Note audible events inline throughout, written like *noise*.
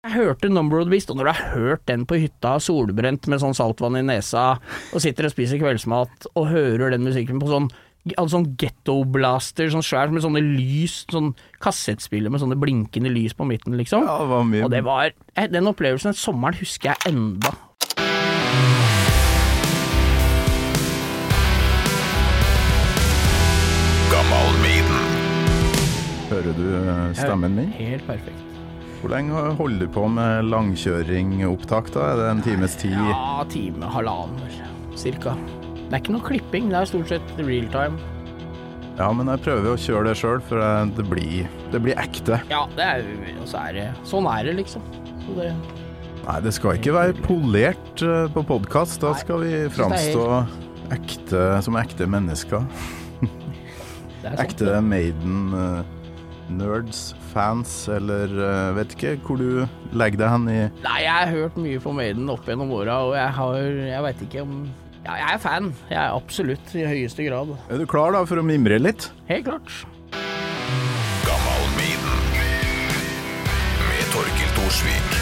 Jeg hørte Number of the Beast, og når du har hørt den på hytta, solbrent med sånn saltvann i nesa, og sitter og spiser kveldsmat, og hører den musikken på sånn Altså sånn gettoblaster, sånn svært med sånne lys, sånn kassettspiller med sånne blinkende lys på midten, liksom. Ja, det var mye Og det var eh, Den opplevelsen den sommeren husker jeg enda. Hører du eh, stemmen min? Helt perfekt. Hvor lenge holder du på med langkjøringopptak, da? Er det en times tid? Ja, time, halvannen, vel. Cirka. Det er ikke noe klipping, det er stort sett real time. Ja, men jeg prøver å kjøre det sjøl, for det blir, det blir ekte. Ja, det er så er det Sånn er det, liksom. Så det Nei, det skal ikke være polert eh, på podkast. Da skal vi framstå ekte, som ekte mennesker. det er Maiden-nerds, fans, eller eh, vet ikke hvor du legger deg hen i Nei, jeg har hørt mye på Maiden opp gjennom åra, og jeg har Jeg veit ikke om Ja, jeg er fan. Jeg er absolutt i høyeste grad. Er du klar da for å mimre litt? Helt klart. Gammal Maiden. Med Torkil Thorsvik.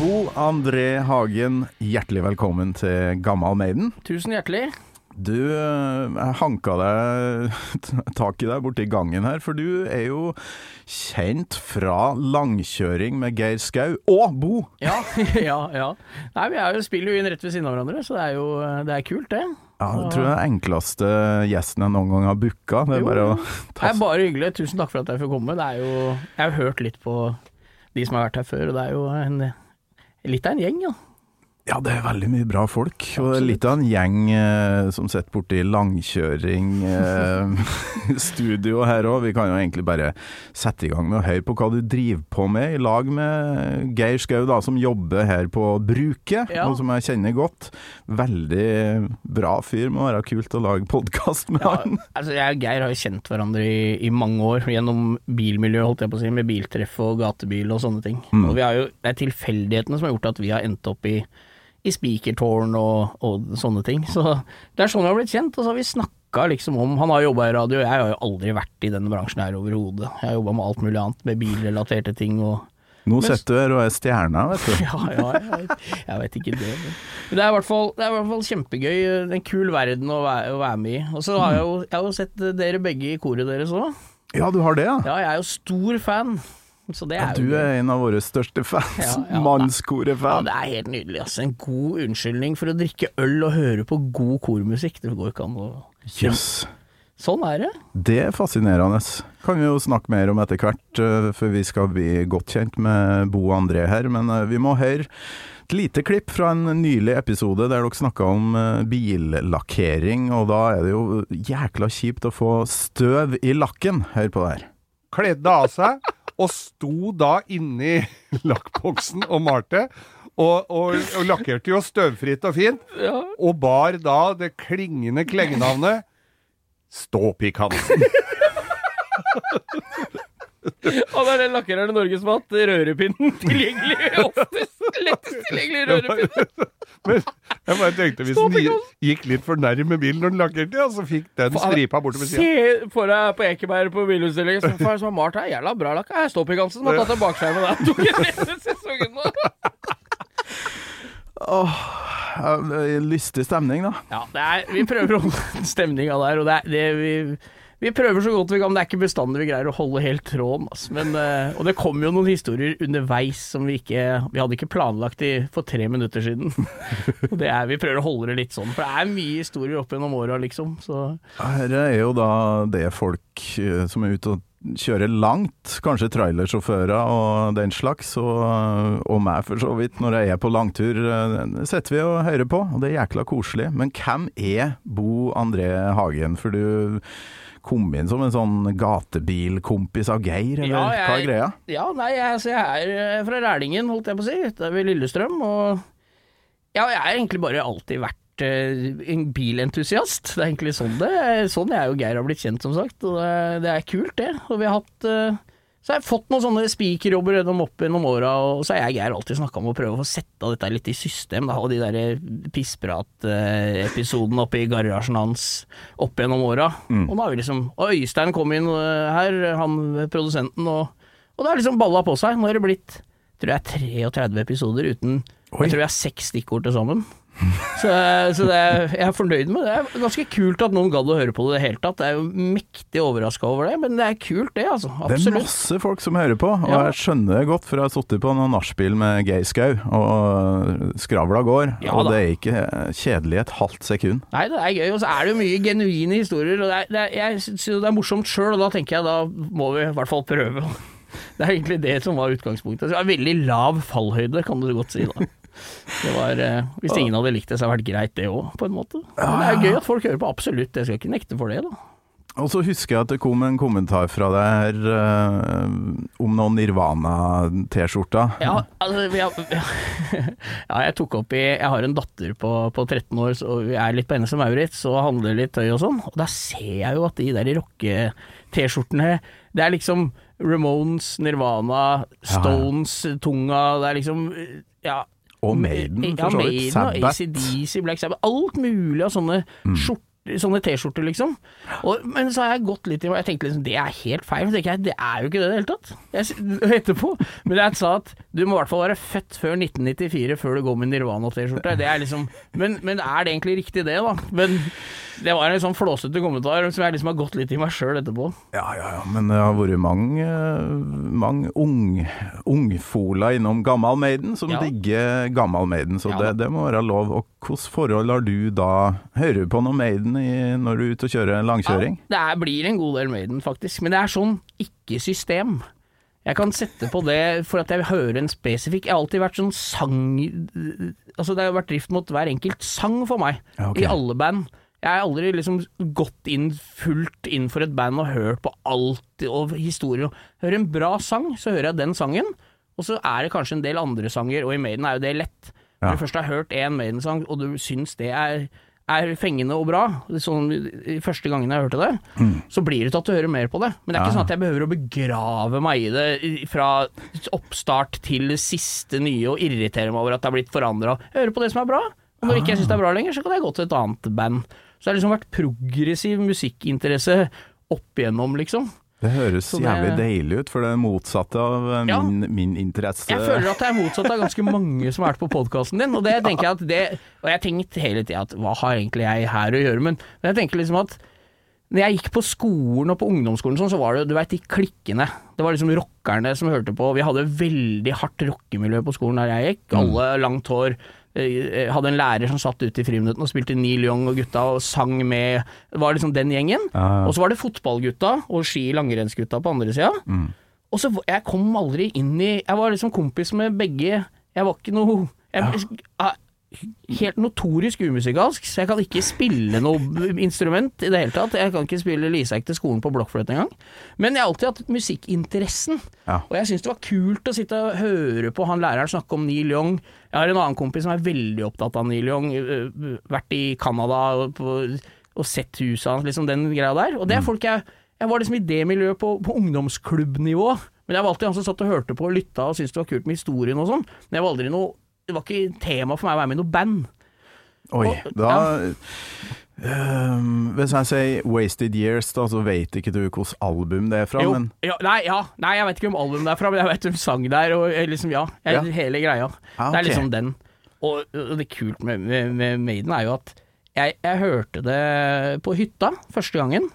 Bo André Hagen, hjertelig velkommen til Gammal Maiden. Tusen hjertelig. Du, eh, jeg hanka deg *laughs* tak i deg borti gangen her, for du er jo kjent fra langkjøring med Geir Skau og Bo. *laughs* Ja, ja, ja. Nei, vi er jo, spiller jo inn rett ved siden av hverandre, så det er jo det er kult, det. Ja, jeg tror det er den enkleste gjesten jeg noen gang har booka. Det er Jo. bare å Det ta er bare hyggelig. Tusen takk for at jeg fikk komme. Det er jo Jeg har hørt litt på de som har vært her før, og det er jo en, litt av en gjeng, ja. Ja, det er veldig mye bra folk. Og det er litt av en gjeng eh, som sitter borti langkjøring-studio *laughs* her òg. Vi kan jo egentlig bare sette i gang med å høre på hva du driver på med, i lag med Geir Skau, da, som jobber her på Bruket, Ja. og som jeg kjenner godt. Veldig bra fyr. Må være kult å lage podkast med ja han. altså, jeg og Geir har jo kjent hverandre i, i mange år, gjennom bilmiljøet, holdt jeg på å si, med biltreff og gatebil og sånne ting. Mm. Og vi har jo, det er tilfeldighetene som har gjort at vi har endt opp i i spikertårn og, og sånne ting. Så det er sånn vi har blitt kjent, og så har vi snakka liksom om Han har jobba i radio, jeg har jo aldri vært i denne bransjen her overhodet. Jeg har jobba med alt mulig annet, med bilrelaterte ting og Nå sitter du her og er stjerna, vet du. *laughs* Ja, ja, jeg, jeg vet ikke det. Men men det er i hvert fall, det er i hvert fall kjempegøy. En kul verden å være, å være med i. Og så har jeg jo, jeg har jo sett dere begge i koret deres òg. Ja, du har det, ja? Ja, jeg er jo stor fan. Så det Ja, er du er en av våre største fans. Ja, ja, *laughs* Ja, Mannskoret-fan. det er helt nydelig. Altså. En god unnskyldning for å drikke øl og høre på god kormusikk. Det går ikke an å Jøss. Sånn er det. Det er fascinerende. Kan vi jo snakke mer om etter hvert, eh, for vi skal bli godt kjent med Bo André her. Men eh, vi må høre et lite klipp fra en nylig episode der dere snakka om eh, billakkering. Og da er det jo jækla kjipt å få støv i lakken. Hør på det her. kledde av seg og sto da inni *laughs* lakkboksen og malte. Og, og, og lakkerte jo støvfritt og fint. Og bar da det klingende klengenavnet Ståpikk Hansen. *laughs* *laughs* Og det er den lakkereren i Norge som har hatt rørepinnen tilgjengelig oftest. Lettest tilgjengelig rørepinn. *laughs* Men jeg bare tenkte hvis den gikk litt for nær med bilen når den lakkerte, ja, så fikk den stripa bortover sida. Se for deg på Ekeberg på bilutstillingen. Som har malt her. Jævla bra lakk. Jeg står på Gansen. Må ta til bakskjermen der. Tok en neste sesongen nå. *laughs* Åh, er lystig stemning, da. Ja, det er, vi prøver å holde stemninga der, og det er det vi vi prøver så godt vi kan, det er ikke bestandig vi greier å holde helt tråden. Altså. Men, eh, og det kom jo noen historier underveis som vi ikke Vi hadde ikke planlagt i, for tre minutter siden. *laughs* Og er, vi prøver å holde det litt sånn, for det er mye historier opp gjennom åra, liksom. Så Her er jo da det folk eh, som er ute og kjører langt, kanskje trailersjåfører og den slags, og, og meg for så vidt, når jeg er på langtur, det setter vi og hører på, og det er jækla koselig. Men hvem er Bo André Hagen? For du kom inn som en sånn gatebilkompis av Geir, eller Ja, hva er greia? Ja, nei, jeg, altså, jeg er eh, fra Rælingen, holdt jeg på å si, ute ved Lillestrøm, og ja, jeg har egentlig bare alltid vært eh, en bilentusiast. Det er egentlig sånn det Sånn jeg og Geir har blitt kjent, som sagt, og det, det er kult, det. Og vi har hatt eh, jeg har jeg fått noen sånne spikerjobber gjennom opp gjennom åra, og så har jeg Geir alltid snakka om å prøve å sette dette litt i system, da, og de der pissprat-episodene oppe i garasjen hans opp gjennom åra. Og nå har vi liksom Og Øystein kom inn eh, her, han produsenten, og, Og det har liksom balla på seg. Nå har det blitt tror jeg 33 episoder uten Oi. Jeg tror jeg har seks stikkord til sammen. Så, så det er, jeg er fornøyd med det. Det er ganske kult at noen gadd å høre på det i det hele tatt. Jeg er jo mektig overraska over det, men det er kult det, altså. Det er masse folk som hører på, og Ja. jeg skjønner det godt, for jeg har sittet på noen nachspiel med Geir Skau, og skravla går, Ja og det er ikke kjedelig et halvt sekund. Nei, det er gøy, og så er det jo mye genuine historier. Og det er, det er, jeg syns jo det er morsomt sjøl, og da tenker jeg da må vi i hvert fall prøve. *laughs* Det er egentlig det som var utgangspunktet. Så det var veldig lav fallhøyde, kan du godt si da. Det var, eh, hvis ingen hadde likt det, så hadde det vært greit det òg, på en måte. Men det er gøy at folk hører på, absolutt. Jeg skal ikke nekte for det, da. Og så husker jeg at det kom en kommentar fra deg her eh, om noen Nirvana-T-skjorter. Ja, altså, ja, *laughs* ja, jeg tok opp i Jeg har en datter på, på 13 år, så vi er litt på som Maurits og handler litt tøy og sånn. Og da ser jeg jo at de der rocke-T-skjortene Det er liksom Ramones, Nirvana, Stones, Tunga Det er liksom Ja. Og Maiden, ja, for så vidt. Maiden, Sabbath. ACDC, Black Sabbath Alt mulig av sånne skjorter Sånne T-skjorter, liksom. Og, men så har jeg gått litt i Jeg tenkte liksom det er helt feil. jeg det er jo ikke det i det hele tatt. Jeg, *laughs* etterpå. Men jeg sa at du må i hvert fall være født før 1994 før du går med Nirvana-T-skjorte. Det er liksom men, men er det egentlig riktig det, da? Men det var en sånn flåsete kommentar som jeg liksom har gått litt i meg sjøl etterpå. Ja, ja, ja, men det har vært mange, mange ung, ungfola innom Gammal Maiden som Ja. digger Gammal Maiden, så Ja det, det må være lov. Og hvilket forhold har du da? Hører du på noe Maiden i, når du er ute og kjører langkjøring? Ja, det er, blir en god del Maiden, faktisk. Men det er sånn ikke-system. Jeg kan sette på det for at jeg hører en spesifikk Jeg har alltid vært sånn sang... Altså det har vært drift mot hver enkelt sang for meg, Ja, ok. i alle band. Jeg har aldri liksom gått inn fullt inn for et band og hørt på alt og historier. Hører en bra sang, så hører jeg den sangen. Og så er det kanskje en del andre sanger, og i Maiden er jo det lett. Ja. Du først har hørt én Maiden-sang, og du syns det er, er fengende og bra, sånn første gangen jeg hørte det, så blir det til at du hører mer på det. Men det er ikke Ja. sånn at jeg behøver å begrave meg i det fra oppstart til det siste nye og irritere meg over at det har blitt forandra. Jeg hører på det som er bra, og når ikke jeg syns det er bra lenger, så kan jeg gå til et annet band. Så det har liksom vært progressiv musikkinteresse opp igjennom, liksom. Det høres det- jævlig deilig ut, for det er motsatte av eh, Ja. min, min interesse. Jeg føler at det er motsatt av ganske mange som har vært på podkasten din, og det tenker jeg at det Og jeg har tenkt hele tida at hva har egentlig jeg her å gjøre, men, men jeg tenker liksom at når jeg gikk på skolen og på ungdomsskolen sånn, så var det du vet, de klikkene. Det var liksom rockerne som hørte på. Vi hadde veldig hardt rockemiljø på skolen der jeg gikk. Alle langt hår. Eh, Hadde en lærer som satt ute i friminuttene og spilte Neil Young og gutta og sang med. Det var liksom den gjengen. Ja. Og så var det fotballgutta og ski-langrennsgutta på andre sida. Og så Jeg kom aldri inn i Jeg var liksom kompis med begge. Jeg var ikke noe jeg, ja. Helt notorisk umusikalsk, så jeg kan ikke spille noe instrument i det hele tatt. Jeg kan ikke spille Liseik til skolen på blokkfløyte engang. Men jeg har alltid hatt musikkinteressen. Ja. Og jeg syns det var kult å sitte og høre på han læreren snakke om Neil Young. Jeg har en annen kompis som er veldig opptatt av Neil Young. øh, Vært i Canada og, og sett huset hans, liksom den greia der. Og det er folk jeg Jeg var liksom i det miljøet på, på ungdomsklubbnivå. Men jeg var alltid han som satt og hørte på og lytta og syntes det var kult med historien og sånn. Men jeg var aldri noe Det var ikke tema for meg å være med i noe band. Oi, Og- da Ehm, Hvis jeg sier 'Wasted Years', da, så vet ikke du hvilket album det er fra, Jo, men ja, nei, ja, nei, jeg vet ikke om albumet er fra, men jeg vet hvem sang der, og eh, liksom, ja. Jeg, Ja. Hele greia. Ah, Det er liksom den. Og, og det kult med, med, med Maiden er jo at jeg, jeg hørte det på hytta første gangen.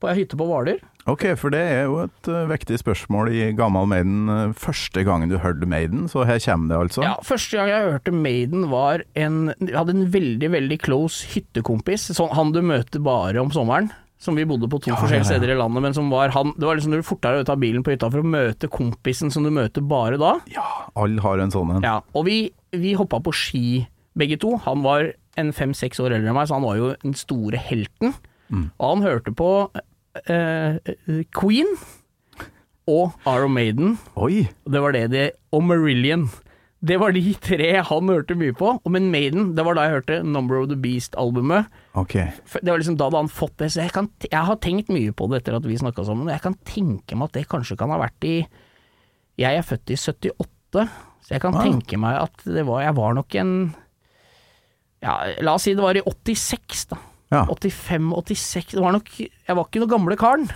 På ei hytte på Hvaler. Ok, for det er jo et uh, vektig spørsmål i Gammal Maiden. eh, første gangen du hørte Maiden, så her kommer det altså. Ja, første gang jeg hørte Maiden var en Jeg hadde en veldig, veldig close hyttekompis. Sånn, han du møter bare om sommeren. Som vi bodde på to Ja, forskjellige steder i landet, men som var han Det var liksom når du fortere ut av bilen på hytta for å møte kompisen som du møter bare da. Ja, alle har en sånn en. Ja, og vi, vi hoppa på ski begge to. Han var en fem-seks år eldre enn meg, så han var jo den store helten. Og han hørte på eh, Queen og Arrow Maiden. Oi! Det var det de Og Marillion. Det var de tre han hørte mye på. Og Men Maiden, det var da jeg hørte Number of the Beast-albumet. Okay. Det var liksom da hadde han fått det. Så jeg, kan, jeg har tenkt mye på det etter at vi snakka sammen, og jeg kan tenke meg at det kanskje kan ha vært i Jeg er født i 78, så jeg kan Ah. tenke meg at det var Jeg var nok en Ja, la oss si det var i 86, da. Ja. 85-86. Det var nok Jeg var ikke noe gamle karen.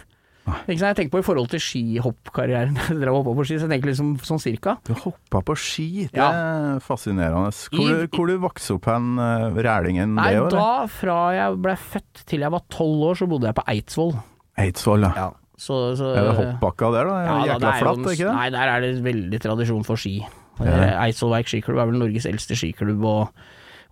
Jeg tenker på i forhold til skihoppkarrieren. *laughs* Drev hoppa på ski, så jeg tenker liksom sånn cirka. Du hoppa på ski, det Ja. er fascinerende. Hvor, I- du- hvor du vokste opp hen, eh, Rælingen Nei, det, da fra jeg ble født til jeg var tolv år, så bodde jeg på Eidsvoll. Eidsvoll, ja. Ja. Så, så, Er det hoppbakka der, da? Ja, Jækla da, flatt, ikke det? Nei, der er det veldig tradisjon for ski. Ja. Eh, Eidsvollverk skiklubb er vel Norges eldste skiklubb, og,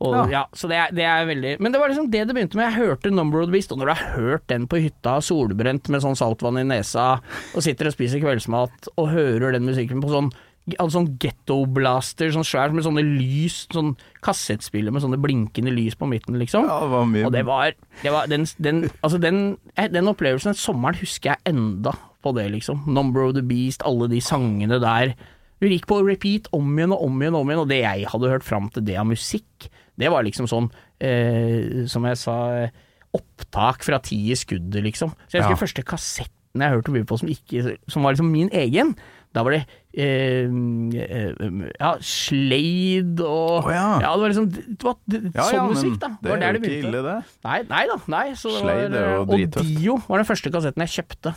og Ja. ja. Så det er, det er veldig Men det var liksom det det begynte med. Jeg hørte Number of the Beast, og når du har hørt den på hytta, solbrent med sånn saltvann i nesa, og sitter og spiser kveldsmat, og hører den musikken på sånn Altså sånn gettoblaster, sånn svær med sånne lys, sånn kassettspiller med sånne blinkende lys på midten, liksom. Ja, det var mye Og det var, det var den, den, altså den, eh, den opplevelsen den sommeren husker jeg enda på det, liksom. Number of the Beast, alle de sangene der. Vi gikk på repeat om igjen og om igjen og om igjen, og det jeg hadde hørt fram til det av musikk, det var liksom sånn, eh, som jeg sa, eh, opptak fra ti i skuddet, liksom. Så jeg husker Ja. første kassetten jeg hørte mye på som, ikke, som var liksom min egen. Da var det eh, eh, ja, Slade og oh, ja. det var liksom det var, det, Ja, sånn ja, musikk, da. Det var er jo det ikke ille, det. Nei, nei da. Nei, Slade var, er jo og. Dio var den første kassetten jeg kjøpte.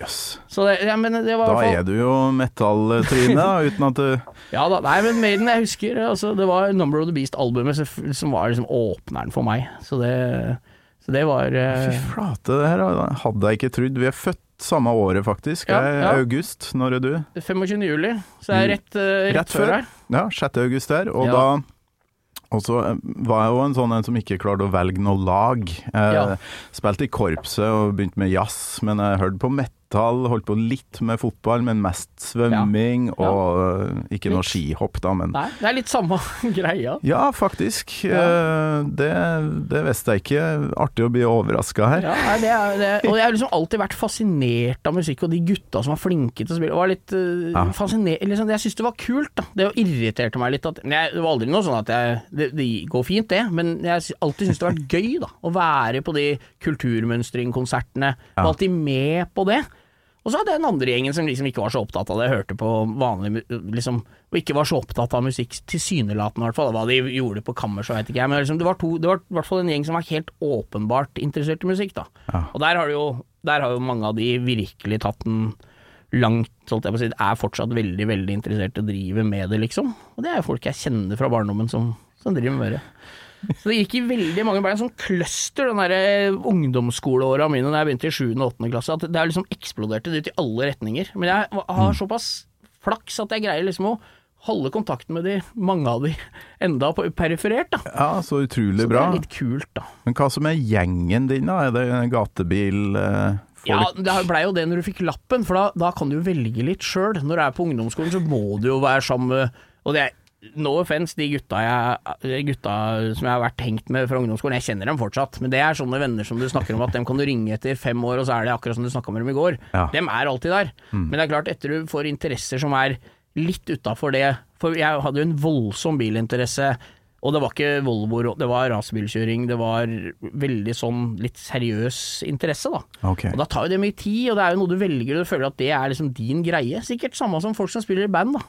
Det, ja, det Da fall- er du jo metalltryne, uten at du *laughs* Ja da, nei, men Maiden, jeg husker altså, Det var Number of the Beast-albumet som, som var liksom åpneren for meg. Så det, så det var Fy eh, flate, det her hadde jeg ikke trodd. Vi er født samme året, faktisk. Ja, ja. August. Når er du? 25. juli, så det er rett, uh, rett, Rett før her. Ja, 6. august der. Og da og så eh, var jeg jo en sånn en som ikke klarte å velge noe lag. Jeg Ja. spilte i korpset og begynte med jazz, men jeg hørte på metall, holdt på litt med fotball, men mest svømming Ja. og eh, ikke noe skihopp, da, men Nei, det er litt samme *laughs* greia. Ja, faktisk. Ja. Eh, Det, det visste jeg ikke. Artig å bli overraska her. Ja, nei, det er, det, og jeg har liksom alltid vært fascinert av musikk, og de gutta som var flinke til å spille. Var litt Ja. liksom, Jeg syns det var kult, da. Det irriterte meg litt. At, jeg, det var aldri noe sånn at jeg Det, det går fint, det, men jeg har alltid syntes det har vært gøy, da. Å være på de kulturmønstringkonsertene. Ja. Var alltid med på det. Og så hadde jeg den andre gjengen som liksom ikke var så opptatt av det, hørte på vanlig liksom, og ikke var så opptatt av musikk, tilsynelatende i hvert fall. Hva de gjorde på kammerset, så vet ikke jeg. Men liksom, det var, to, det var i hvert fall en gjeng som var helt åpenbart interessert i musikk, da. Ja. Og der har, jo, der har jo mange av de virkelig tatt den langt, holdt jeg på å si. Er fortsatt veldig, veldig interessert i å drive med det, liksom. Og det er jo folk jeg kjenner fra barndommen som, som driver med det. Så det gikk i veldig mange bein, sånn cluster, den derre ungdomsskoleåra mine da jeg begynte i 7. og 8. klasse, at det har liksom eksploderte ut i alle retninger. Men jeg har såpass flaks at jeg greier liksom å holde kontakten med de, mange av de, enda på periferert, da. Ja, så utrolig bra. Så det er litt kult, da. Men hva som er gjengen din, da? Er det gatebil? eh, folk? Ja, det blei jo det når du fikk lappen, for da, da kan du jo velge litt sjøl. Når du er på ungdomsskolen, så må du jo være sammen med Og det er no offense, de gutta, jeg, gutta som jeg har vært hengt med fra ungdomsskolen, jeg kjenner dem fortsatt, men det er sånne venner som du snakker om at dem kan du ringe etter fem år, og så er det akkurat som du snakka med dem i går. Ja. Dem er alltid der. Men det er klart, etter du får interesser som er litt utafor det For jeg hadde jo en voldsom bilinteresse. Og det var ikke Volvo, det var racerbilkjøring, det var veldig sånn litt seriøs interesse, da. Okay. Og da tar jo det mye tid, og det er jo noe du velger, og du føler at det er liksom din greie. Sikkert samme som folk som spiller i band, da.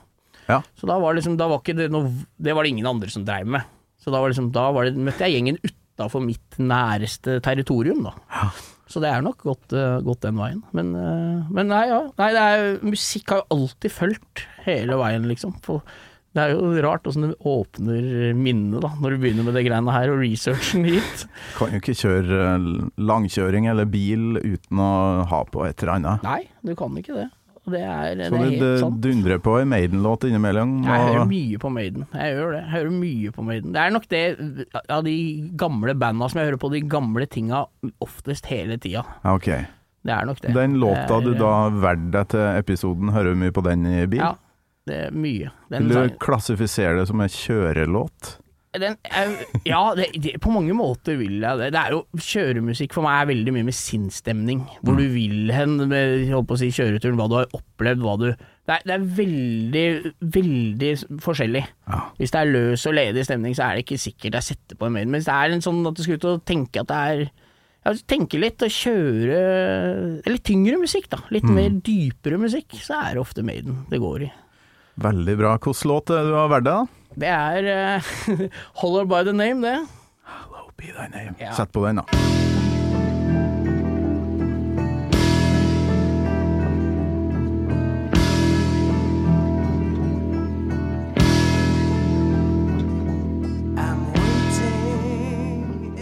Ja. Så da var liksom, da var ikke det noe Det var det ingen andre som dreiv med. Så da var liksom, da var det, møtte jeg gjengen utafor mitt næreste territorium, da. Så det er nok gått, eh, gått den veien. Men, eh, men nei, ja. Nei, det er, musikk har jo alltid fulgt hele veien, liksom. For det er jo rart åssen det åpner minnet, da, når du begynner med det greiene her, og researchen hit. *laughs* Kan jo ikke kjøre eh, langkjøring eller bil uten å ha på et eller annet. Nei, du kan ikke det. Og det er, det Så er helt sant. dundrer på en Maiden-låt innimellom. Jeg hører mye på Maiden. Jeg gjør det. Jeg hører mye på Maiden. Det er nok det av de gamle banda som jeg hører på de gamle tinga oftest hele tida. Okay. Det er nok det. Den låta Det er- du da valgte deg til episoden, hører du mye på den i bil? Ja, det er mye. Den Vil du klassifisere det som en kjørelåt? Den er, ja, det, det, på mange måter vil jeg det. Det er jo Kjøremusikk for meg er veldig mye med sinnsstemning. Hvor du vil hen med holdt på å si, kjøreturen, hva du har opplevd, hva du Det er, det er veldig, veldig forskjellig. Ja. Hvis det er løs og ledig stemning, så er det ikke sikkert jeg setter på en mail. Men hvis det er en sånn at du skal ut og tenke at det er ja, Tenke litt og kjøre Litt tyngre musikk, da. Litt mer dypere musikk. Så er det ofte Maiden det går i. Veldig bra. Hvilken låt det du har valgt, da? Det er eh, *laughs* uh, Hollow by the name, det. Hollow be thy name. Ja. Sett på den, da.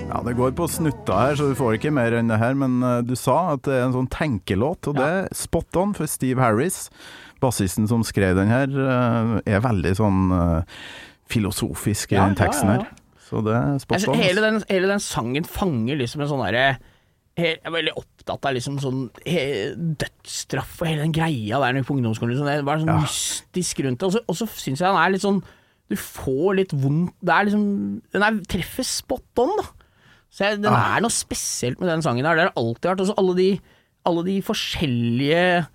Ja, det går på snutta her, så du får ikke mer enn det her, men eh, du sa at det er en sånn tenkelåt, og ja. det er spot on for Steve Harris. Bassisten som skrev den her, eh, er veldig sånn eh, filosofisk i den teksten ja, ja, ja. her. Så det er spot Altså, on. hele, den, hele den sangen fanger liksom en sånn derre Jeg er veldig opptatt av liksom sånn dødsstraff og hele den greia der på ungdomsskolen. Liksom. Det var sånn Ja. mystisk rundt det. Og så, syns jeg den er litt sånn Du får litt vondt Det er liksom Den er, treffer spot on, da. Så jeg, den Ah. er noe spesielt med den sangen her. Det har det alltid vært. Og så alle de, alle de forskjellige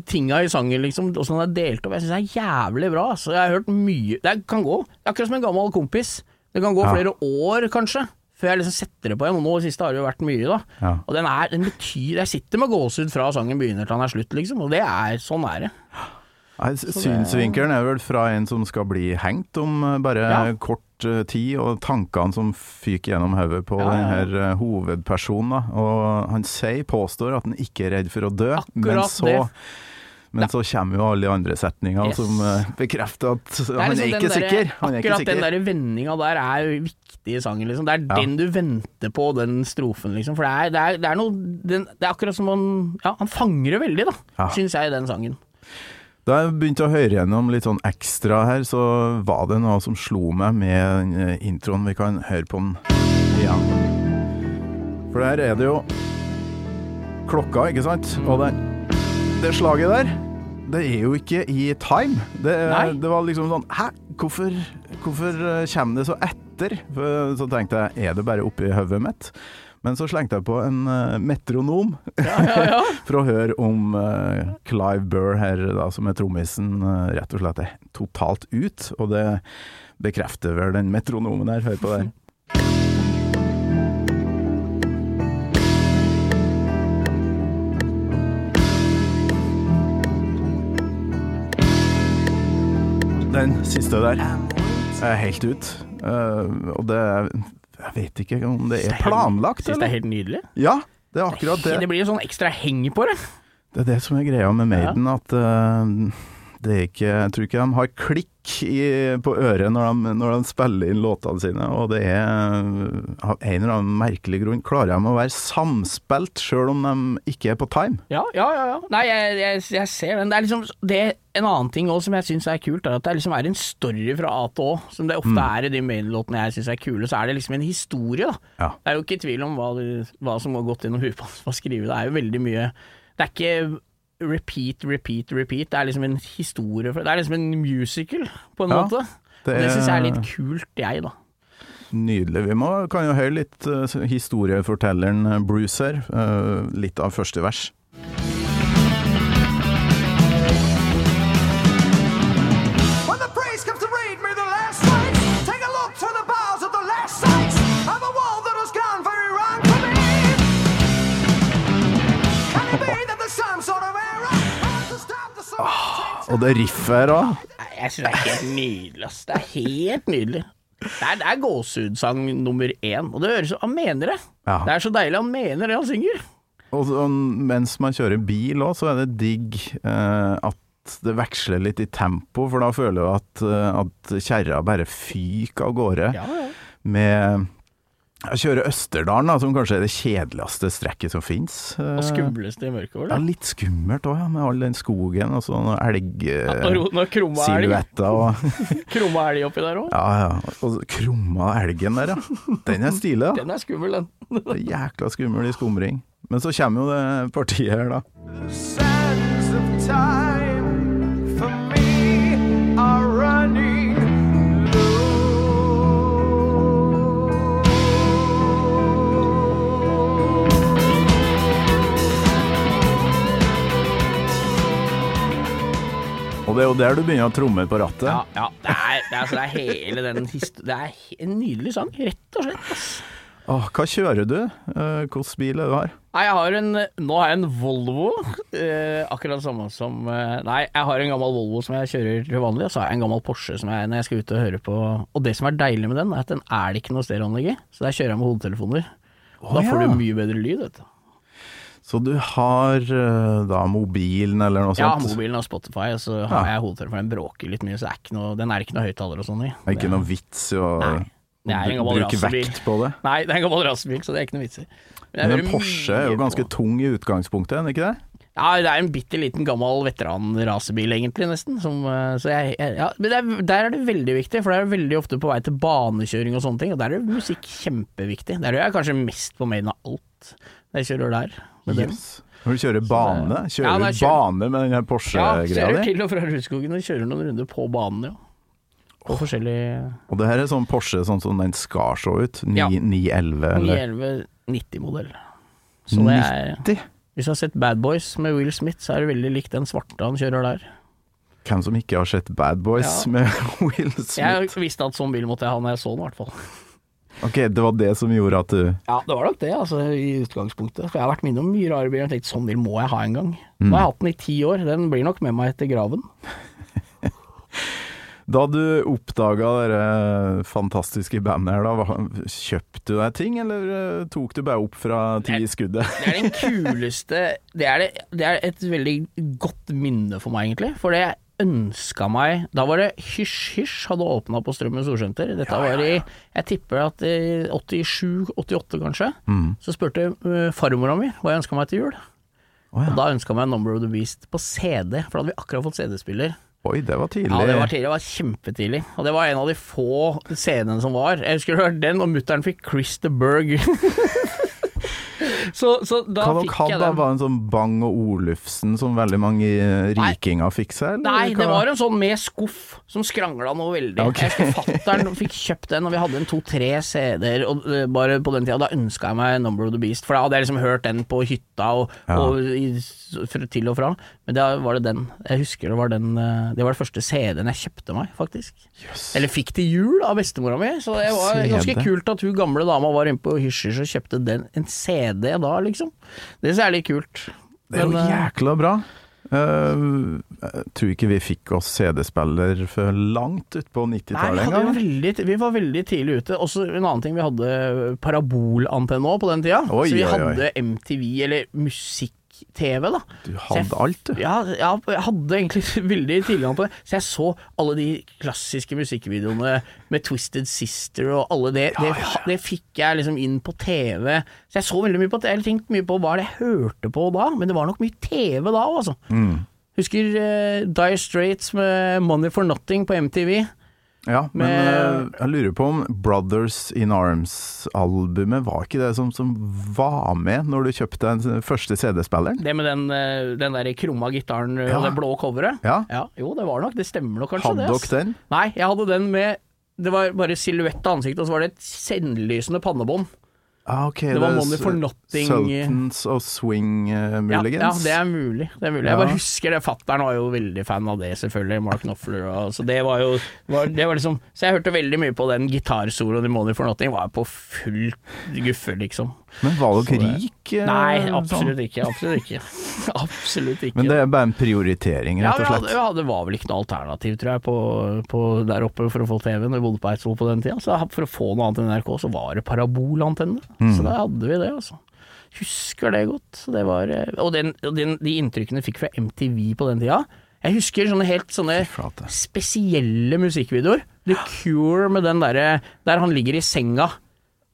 tinga i sangen, liksom, åssen den er delt opp. Jeg syns det er jævlig bra. Så jeg har hørt mye Det kan gå. Det akkurat som en gammel kompis. Det kan gå Ja. flere år, kanskje, før jeg liksom setter det på igjen. Nå i det siste har det jo vært mye, da. Ja. Og den er Den betyr Jeg sitter med gåsehud fra sangen begynner til den er slutt, liksom. Og det er Sånn er det. Nei, Synsvinkelen er vel fra en som skal bli hengt om eh, bare Ja. kort eh, tid, og tankene som fyker gjennom hodet på Ja, ja, den ja. her eh, hovedpersonen. Da. Og han sier, påstår at han ikke er redd for å dø, men så det. men så kommer jo alle de andre setningene Yes. som eh, bekrefter at Det han liksom er ikke der, sikker. Han er ikke akkurat den der vendinga der er jo viktig i sangen, liksom. Det er Ja. den du venter på, den strofen, liksom. For det er, det er, det er noe den, Det er akkurat som han Ja, han fanger det veldig, da, Ja. syns jeg, i den sangen. Da jeg begynte å høre gjennom litt sånn ekstra her, så var det noe som slo meg med eh, introen. Vi kan høre på den igjen. For der er det jo klokka, ikke sant? Og det, det slaget der, det er jo ikke i time. Det, det var liksom sånn Hæ? Hvorfor, hvorfor eh, kommer det så etter? For så tenkte jeg, er det bare oppi hodet mitt? Men så slengte jeg på en uh, metronom *laughs* for å høre om uh, Clive Burr her, da, som er trommisen, uh, rett og slett er totalt ut. Og det bekrefter vel den metronomen her. Hør på det her. Den siste der er helt ut. Og det Jeg vet ikke om det er planlagt, Syns det er helt nydelig. Ja, det er akkurat det. Det blir jo sånn ekstra heng på det. Det er det som er greia med Maiden, at uh, det er ikke Jeg tror ikke de har klikk i, på øret når de, når de spiller inn låtene sine, og det er Av en eller annen merkelig grunn klarer de å være samspilt sjøl om de ikke er på time. Ja, ja, ja. ja. Nei, jeg, jeg, jeg ser den. Det er liksom det, En annen ting også som jeg syns er kult, er at det liksom er en story fra A til Å. Som det ofte er i de main-låtene jeg syns er kule, så er det liksom en historie, da. Ja. Det er jo ikke tvil om hva, hva som har gått gjennom huet på har skrevet. Det er jo veldig mye Det er ikke repeat, repeat, repeat. Det er liksom en historie for Det er liksom en musical, på en Ja, måte. det og det syns jeg er er- litt kult, jeg, da. Nydelig. Vi må, kan jo høre litt uh, historiefortelleren eh, Bruce her. Uh, litt av første vers. When the praise comes to Og det riffet her òg. Jeg syns det er helt nydelig, ass. Det er helt nydelig. Det er, det er gåsehudsang nummer én, og det høres Han mener det. Ja. Det er så deilig han mener det han synger. Og og mens man kjører bil òg, så er det digg eh, at det veksler litt i tempo, for da føler du at, eh, at kjerra bare fyker av gårde. Ja, ja. Med Jeg kjører Østerdalen, da, som kanskje er det kjedeligste strekket som fins. Og skumleste i mørket, Ja, litt skummelt òg, ja, med all den skogen og sånn elgsilhuetter elg og *laughs* Krumma elg oppi der òg. Ja, ja. Og krumma elgen der, ja. Den er stilig, da. Den er skummel, den. *laughs* Det er Jækla skummel i skumring. Men så kommer jo det partiet her, da. sands of time Og det er jo der du begynner å tromme på rattet. Ja, ja. Det er, det er, altså, det er hele den histo- Det er en nydelig sang, rett og slett. Ass. Åh, hva kjører du? Eh, Hvilken bil er det du har? Nei, jeg har en Nå har jeg en Volvo. Eh, akkurat samme som eh, Nei, jeg har en gammel Volvo som jeg kjører til vanlig, og så har jeg en gammel Porsche som jeg når jeg skal ut og høre på Og det som er deilig med den, er at den er det ikke noe stereoanlegg i, så der kjører jeg med hodetelefoner. Og da får ja. du mye bedre lyd, vet du. Så du har eh, da mobilen eller noe Ja, sånt? mobilen og Spotify, og så har Ja. jeg hodetelefonen, Den bråker litt mye, så er noe, den er ikke noe høyttaler og sånn i. Det er ikke noe vits i å Bruke vekt på det. Nei, det er en gammel rasebil, så det er ikke noe vits i. Men Men en Porsche er jo ganske på- tung i utgangspunktet, er den ikke det? Ja, det er en bitte liten gammel veteranrasebil, egentlig, nesten. Som, eh, så jeg, ja, men det er, der er det veldig viktig, for det er veldig ofte på vei til banekjøring og sånne ting, og der er musikk kjempeviktig. Der gjør jeg kanskje mest på Maiden av alt, jeg kjører der. Med den. Yes. Når du kjører bane, kjører ja, du bane med den her Ja, Porsche-greia kjører til og fra Rudskogen og kjører noen runder på banen, ja. På forskjellige Og det her er sånn Porsche sånn som den skal se ut. Ja. 911 eller 911 90-modell. Så det er 90? Hvis du har sett Bad Boys med Will Smith, så er det veldig likt den svarte han kjører der. Hvem som ikke har sett Bad Boys Ja. med *laughs* Will Smith? Jeg visste at sånn bil måtte jeg ha når jeg så den, i hvert fall. Ok, det var det som gjorde at du Ja, det var nok det, altså, i utgangspunktet. For jeg har vært med innom mye rare biler og tenkt sånn bil må jeg ha en gang. Nå har jeg hatt den i ti år, den blir nok med meg etter graven. *laughs* Da du oppdaga det fantastiske bandet her, da, kjøpte du deg ting, eller eh, tok du bare opp fra ti i skuddet? Det er den kuleste Det er, det, det er et veldig godt minne for meg, egentlig. For det ønska meg Da var det Hysj Hysj hadde åpna på Strømmen Storsenter. Dette var i Jeg tipper at i 87-88, kanskje. Mm. Så spurte uh, farmora mi hva jeg ønska meg til jul. Oh, ja. Og da ønska jeg meg Number of the Beast på CD, for da hadde vi akkurat fått CD-spiller. Oi, det var tidlig. Ja, det var tidlig, det var kjempetidlig. Og det var en av de få CD-ene som var. Jeg husker du hørte den, og mutter'n fikk Chris the Berg. *laughs* *laughs* så, så da fikk jeg den. Var en sånn Bang og Olufsen som veldig mange eh, rikinger fikk seg? eller Nei, det var en sånn med skuff som skrangla noe veldig. Okay. Jeg husker fatter'n fikk kjøpt den, og vi hadde en to-tre CD-er og, eh, bare på den tida. Da ønska jeg meg Number of the Beast, for da hadde jeg liksom hørt den på hytta og, Ja. og til og fra. Men da var det den. Jeg husker det var den eh, Det var den første CD-en jeg kjøpte meg, faktisk. Eller fikk til jul av bestemora mi, så det var ganske kult at hun gamle dama var inne på Hysjers og kjøpte den, en CD da, liksom. Det er litt kult. Det er jo Men, eh, jækla bra. Eh, jeg tror ikke vi fikk oss CD-spiller før langt utpå Nei, 90-tallet engang. Vi, vi var veldig tidlig ute. Også en annen ting, vi hadde parabolantenne òg på den tida. Oi, så vi oi, oi. hadde MTV, eller musikk-TV, da. Du jeg- hadde alt, du. Ja, ja, jeg hadde egentlig *laughs* veldig tilgang an på det. Så jeg så alle de klassiske musikkvideoene med Twisted Sister og alle det. Det, det fikk jeg liksom inn på TV. Så jeg så veldig mye på det. Jeg tenkte mye på hva det jeg hørte på da, men det var nok mye TV da òg, altså. Mm. Husker uh, Dye Straits med Money for Nothing på MTV. Ja, men Med- eh, jeg lurer på om Brothers In Arms-albumet var ikke det som, som var med når du kjøpte den første CD-spilleren? Det med den, eh, den der krumma gitaren eh, Ja. og det blå coveret? Ja. Jo, det var nok. Det stemmer nok kanskje Hadde dere den? Nei, jeg hadde den med Det var bare silhuett av ansiktet, og så var det et sendlysende pannebånd. Ah, okay, Det var Money for Nothing. Sultans og Swing, uh, Ja, muligens? ja, det er mulig. Det er mulig. Ja. Jeg bare husker det. Fattern var jo veldig fan av det, selvfølgelig. Mark Knopfler. Og, så det var jo var, det var liksom Så jeg hørte veldig mye på den gitarsoloen i Money for Nothing. Var på full guffe, liksom. Men var dere rik? Eh, Nei, sånn? absolutt ikke. Absolutt ikke. *laughs* absolutt ikke. Men det er bare en prioritering, rett og slett? ja, det var vel ikke noe alternativ, tror jeg, på, på der oppe for å få TV når vi bodde på Eidsvoll på den tida. Så for å få noe annet enn NRK, så var det parabolantenne. Mm. Så da hadde vi det, altså. Husker det godt. Så det var, eh, og den, og den, de inntrykkene jeg fikk fra MTV på den tida Jeg husker sånne helt sånne spesielle musikkvideoer. The Cure med den derre der han ligger i senga.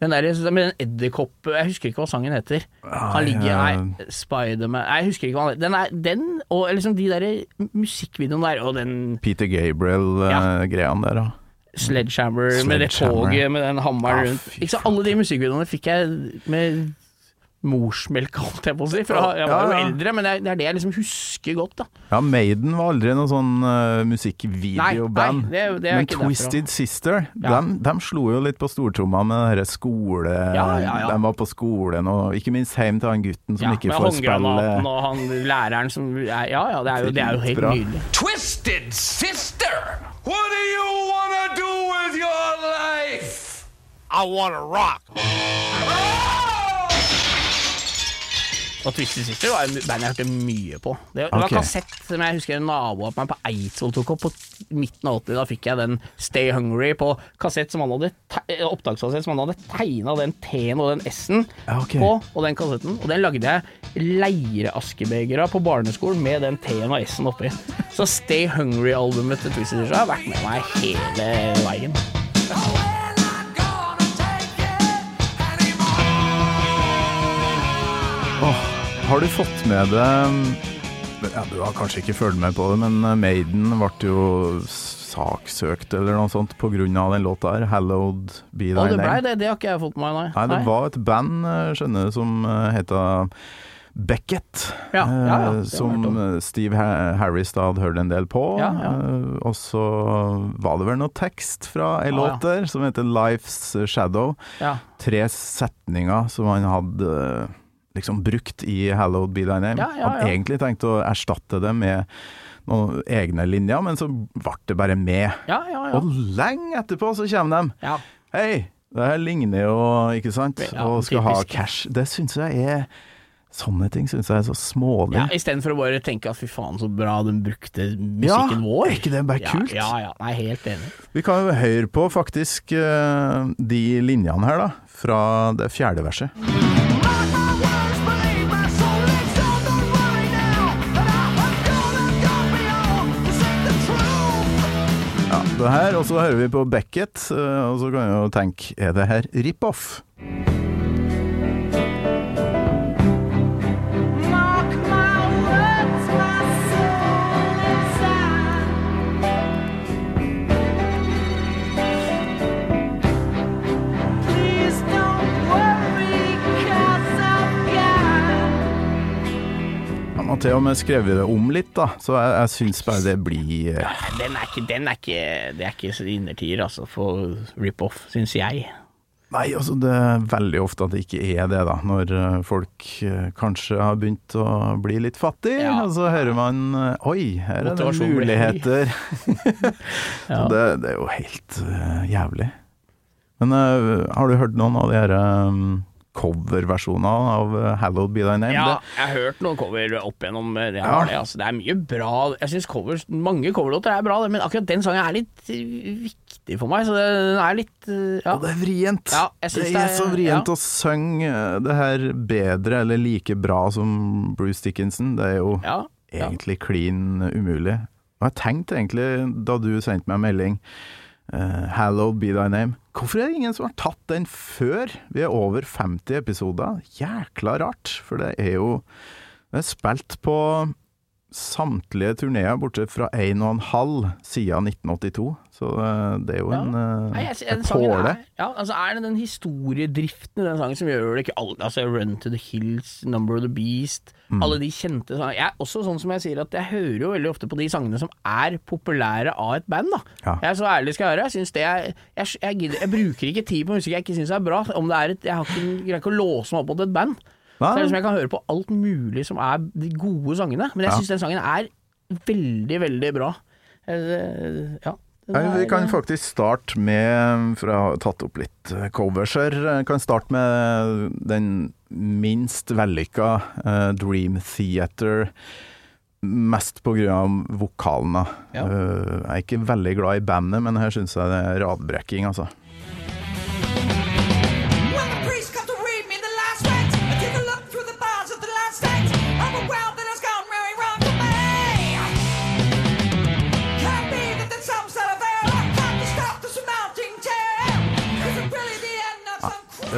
Den der, med den edderkopp... Jeg husker ikke hva sangen heter. Han ligger Nei, Spiderman jeg husker ikke hva han heter. Den, er, den og liksom de der musikkvideoene der, og den Peter Ja. Gabriel-greiene der, da. Sledgehammer med det Sledgehammer. toget med den hammeren Ja, rundt. Ikke så, Alle de musikkvideoene fikk jeg med morsmelk, holdt jeg på å si. For jeg var jo Ja, ja. eldre, men det er det jeg liksom husker godt, da. Ja, Maiden var aldri noe sånn uh, musikkvideoband. nei, det det Men. Twisted Sister, Ja. dem, dem slo jo litt på stortromma med denne skole... Ja, ja, ja. De var på skolen, og ikke minst hjem til han gutten som Ja, ikke får spille og han læreren som Ja, ja, det er jo, det er jo helt bra. nydelig. Twisted Sister! What do you wanna do with your life? I wanna rock. Og Twisted Sister var et band jeg hørte mye på. Det, var okay. kassett som jeg husker en nabo av meg på Eidsvoll tok opp på midten av 80. Da fikk jeg den Stay Hungry på kassett som han hadde te- opptakskassett som han hadde tegna den T-en og den S-en okay. på, og den kassetten. Og den lagde jeg leireaskebegere av på barneskolen med den T-en og S-en oppi. Så Stay Hungry-albumet til Twisted Sister har vært med meg hele veien. Har du fått med deg ja, Du har kanskje ikke fulgt med på det, men Maiden ble jo saksøkt eller noe sånt av den låta her. 'Hallowed Be Thy Name'. det blei det. Det har ikke jeg fått med meg, nei. Nei, det var et band, eh, skjønner du, som heta Beckett. Ja, ja, ja, eh, som eh, Steve Harris da hadde hørt en del på. Ja, ja. Eh, Og så var det vel noe tekst fra ei Ah, låt der som heter 'Life's Shadow'. ja. Tre setninger som han hadde eh, liksom brukt i 'Hallowed Be Thy Name'. Ja, ja, Hadde egentlig tenkt å erstatte det med noen egne linjer, men så ble det bare med. Ja, ja, ja. Og lenge etterpå så kommer de. ja. Hei, det her ligner jo, ikke sant? Ja, og skal ha cash. Det syns jeg er Sånne ting syns jeg er så smålig. ja Istedenfor å bare tenke at fy faen så bra de brukte Ja, musikken vår. er ikke det bare kult? Ja, ja. Nei, helt enig. Vi kan jo høre på faktisk eh, de linjene her, da. Fra det fjerde verset. Det her, Og så hører vi på Beckett, eh, og så kan vi jo tenke Er det her rip-off? Har til og med skrevet det om litt, da, så jeg, jeg syns bare det blir eh, Den er ikke, den er ikke Det er ikke innertier, altså, for rip-off, syns jeg. Nei, altså det er veldig ofte at det ikke er det, da. Når eh, folk eh, kanskje har begynt å bli litt fattig, Ja. og så hører man eh, Oi, her er det muligheter. *laughs* Så det, det er jo helt jævlig. Men uh, har du hørt noen av de her um, coverversjonene av eh, 'Hallowed Be Thy Name'? Ja, Det, jeg har hørt noen cover opp gjennom eh, Det, Ja. det, altså. det er mye bra Jeg synes covers, Mange coverlåter er bra, men akkurat den sangen er litt eh, viktig for meg. Så den er litt ja. Og det er vrient. Ja, jeg synes det, det er er- så vrient å synge det her bedre eller like bra som Bruce Dickinson. Det er jo egentlig klin umulig. Og jeg tenkte egentlig, da du sendte meg en melding eh, 'Hallowed be thy name', hvorfor er det ingen som har tatt den før? Vi er over 50 episoder. Jækla rart, for det er jo Det er spilt på samtlige turneer, bortsett fra én og en halv siden 1982. Så eh, det er jo Ja. en, eh, Nei, jeg, en påle. er, ja, altså er det den historiedriften i den sangen som gjør det ikke alle Altså Run to the Hills, Number of the Beast, Mm. alle de kjente sangene. Jeg også sånn som jeg sier at jeg hører jo veldig ofte på de sangene som er populære av et band, da. Ja. Jeg er så ærlig skal jeg være. Jeg, det er, jeg, jeg, jeg bruker ikke tid på musikk jeg ikke syns er bra. Om det er et, jeg har ikke, greier ikke å låse meg opp mot et band. Så det er liksom jeg kan høre på alt mulig som er de gode sangene. Men jeg syns den sangen er veldig, veldig bra. Eh, Ja. Nei, vi kan faktisk starte med, for jeg har tatt opp litt eh, covers her, kan starte med den minst vellykka uh, Dream Theater. Mest av vokalene. Ja. Uh, jeg er ikke veldig glad i bandet, men her syns jeg det er radbrekking, altså.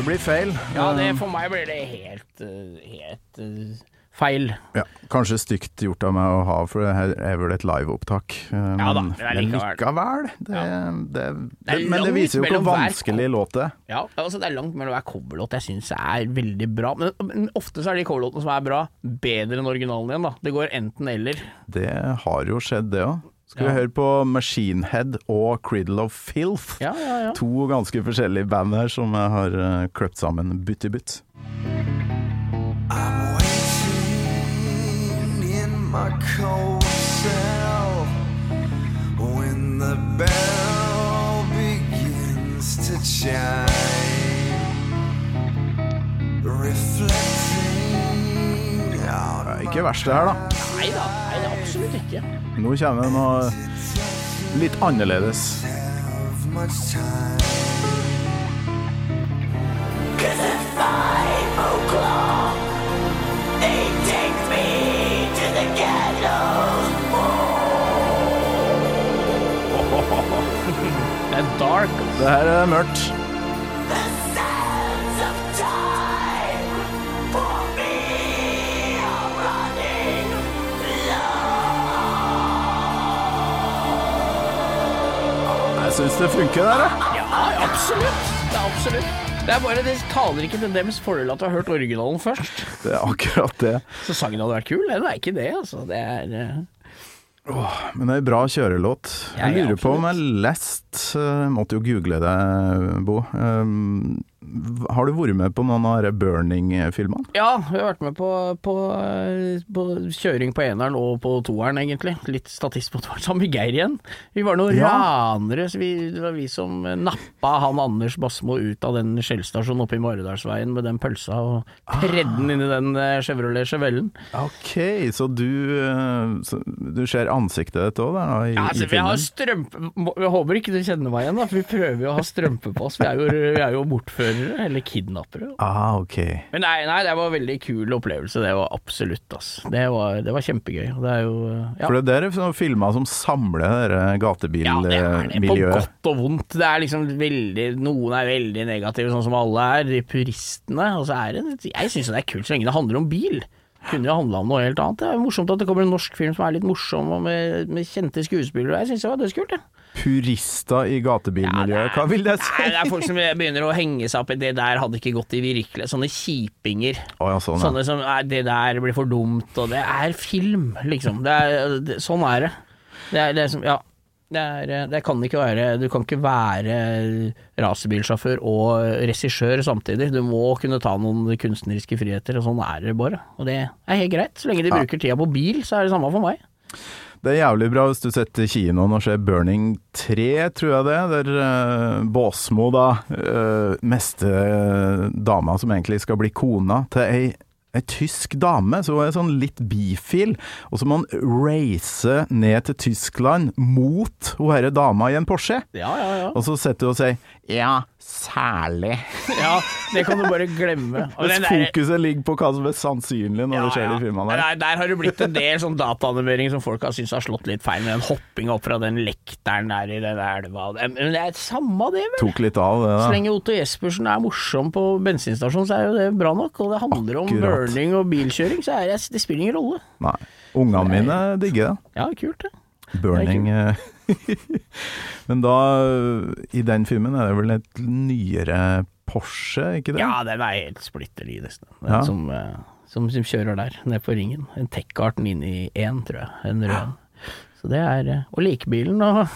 Det blir feil. Ja, det, Eh, for meg blir det helt, eh, helt eh, feil. ja, kanskje stygt gjort av meg å ha, for det her er vel et liveopptak. Men, Ja da, det er likevel. likevel. Det, Ja. det, det, men det viser jo hvor vanskelig låt det er. Ja, altså Det er langt mellom hver coverlåt jeg syns er veldig bra. Men, men ofte så er de coverlåtene som er bra, bedre enn originalen igjen. da Det går enten eller. Det har jo skjedd, det òg. Skal Ja. vi høre på Machine Head og Criddle of Filth? Ja, ja, ja. To ganske forskjellige band her som jeg har uh, kløpt sammen butt i butt. I'm waiting in my cold cell when the bell begins to chime, reflecting on Det er ikke verst det her, da. Nei da, ikke. Nå kommer det noe litt annerledes. *laughs* Det er dark. Det her er mørkt. Syns det funker der, jeg. Ja, absolutt. Det er absolutt. Det er bare, det taler ikke til deres fordel at du har hørt originalen først. Det er akkurat det. Så sangen hadde vært kul. Det er ikke det, altså. Det er eh, Men det er en bra kjørelåt. Ja, Jeg ja, lurer på om jeg leste Jeg måtte jo google det, Bo. Um, har du vært med på noen av Burning-filmene? Ja, vi har vært med på, på, eh, på kjøring på eneren og på toeren, egentlig. Litt statist på toeren, sammen med Geir igjen. Vi var noen Ja. ranere, så vi, det var vi som nappa han Anders Basmo ut av den skjellstasjonen oppe i Maridalsveien med den pølsa og tredde den inn i den eh, Chevrolet Chevellen. Ok, så du, eh, så du ser ansiktet ditt òg der da, i, Ja, altså, i vi har strømpe Jeg håper ikke du kjenner meg igjen, da, for vi prøver jo å ha strømpe på oss. Vi er jo, vi er jo bortførere, eller kidnappere. Ah, okay. Men nei, nei, det var en veldig kul opplevelse. Det var absolutt, ass. Det var, det var kjempegøy. Det er jo ja. For det er sånne filmer som samler gatebilmiljøet. Ja, det er det. På godt og vondt. Det er liksom veldig Noen er veldig negative, sånn som alle er. De puristene. Og så er det Jeg syns det er kult så lenge det handler om bil. Kunne jo handla om noe helt annet. Det er morsomt at det kommer en norsk film som er litt morsom, og med, med kjente skuespillere. Jeg syns det var dødskult, jeg. Purister i gatebilmiljøet, hva vil det si? Nei, det er folk som begynner å henge seg opp i det der hadde ikke gått i virkelig. Sånne kjipinger. Oh, ja, sånn, ja. Sånne som det der blir for dumt, og det er film, liksom. Det er, det, sånn er det. Det er, det er som, ja. Det, er, det kan ikke være Du kan ikke være racerbilsjåfør og regissør samtidig. Du må kunne ta noen kunstneriske friheter, og sånn er det bare. Og det er helt greit. Så lenge de bruker tida på bil, så er det samme for meg. Det er jævlig bra hvis du setter kinoen og ser Burning 3, tror jeg det, der uh, Båsmo da uh, meste uh, dama som egentlig skal bli kona til ei Ei tysk dame, så hun er sånn litt bifil, og så må han race ned til Tyskland mot hun herre dama i en Porsche. Ja, ja, ja. Og så sitter hun og sier 'ja, særlig'. ja det kan du bare glemme. *laughs* Der- fokuset ligger på hva som er sannsynlig når det skjer de filmene der. Nei, der har det blitt en del sånn dataanimering som folk har syntes har slått litt feil, med den hoppinga opp fra den lekteren der i den elva. Men det er samme det, vel. Tok litt av det, da. Så lenge Otto Jespersen er morsom på bensinstasjon, så er jo det bra nok. Og det handler om burning og bilkjøring, så det, det spiller ingen rolle. Nei. Ungene mine digger det. Ja, kult det. Burning eh, *laughs* Men da, eh, i den filmen er det vel et nyere Porsche, ikke det? Ja, den er helt splitter ny, nesten. Den Ja. som, eh, som, som kjører der, ned på ringen. En Tech-Art 991, tror jeg. En rød. Så det er eh, Og likbilen og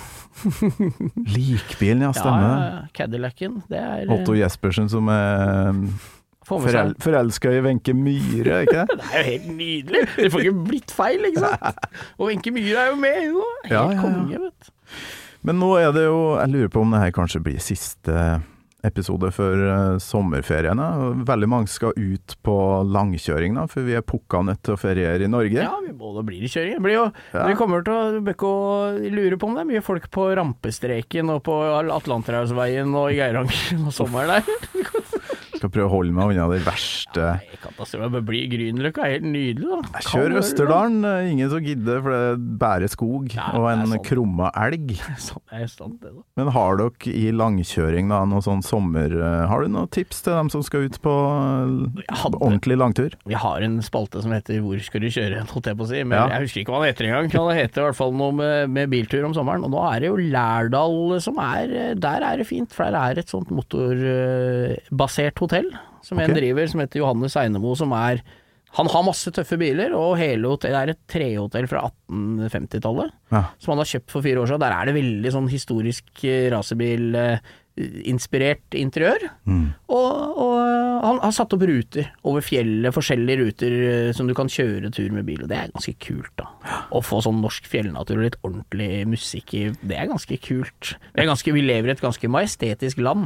*laughs* Likbilen, ja, stemmer. ja, Cadillacen. Det er eh, Otto Jespersen som er med forel forelska i Wenche Myhre, ikke det? *laughs* Det er jo helt nydelig! Det får ikke blitt feil, ikke sant? *laughs* Og Wenche Myhre er jo med, jo! Helt Ja, ja, ja. konge, vet du. Men nå er det jo Jeg lurer på om det her kanskje blir siste episode før sommerferiene. Veldig mange skal ut på langkjøring, da, for vi er pukka nødt til å feriere i Norge. Ja, vi må da bli i kjøring. Det blir jo, Ja. Vi kommer til å lure på om det er mye folk på rampestreken og på Atlanterhavsveien og i Geiranger og sommeren der. Prøve å holde meg unna det verste. Nei, katastrofe. Blir Grünerløkka er helt nydelig, da. Jeg kjør Østerdalen, eh, ingen som gidder, for det er bare skog Ja, og en krumma elg. *laughs* Sånn er sant, det, da. Men har dere i langkjøring da, noe sånn sommer... eh, Har du noen tips til dem som skal ut på eh, hadde- ordentlig langtur? Vi har en spalte som heter 'Hvor skal du kjøre?', holdt jeg på å si. Men Ja. jeg husker ikke hva den heter engang. Det heter i hvert fall noe med, med biltur om sommeren. Og nå er det jo Lærdal som er Der er det fint, for der er et sånt motorbasert hotell som en driver, som heter Johannes Einemo, som er han har masse tøffe biler, og hele hotellet er et trehotell fra 1850-tallet. Ja. Som han har kjøpt for fire år siden. Der er det veldig sånn historisk racerbilinspirert interiør. Mm. Og, og han har satt opp ruter over fjellet, forskjellige ruter eh, som du kan kjøre tur med bil, og det er ganske kult, da. Å få sånn norsk fjellnatur og litt ordentlig musikk i, det er ganske kult. Det er ganske, vi lever i et ganske majestetisk land.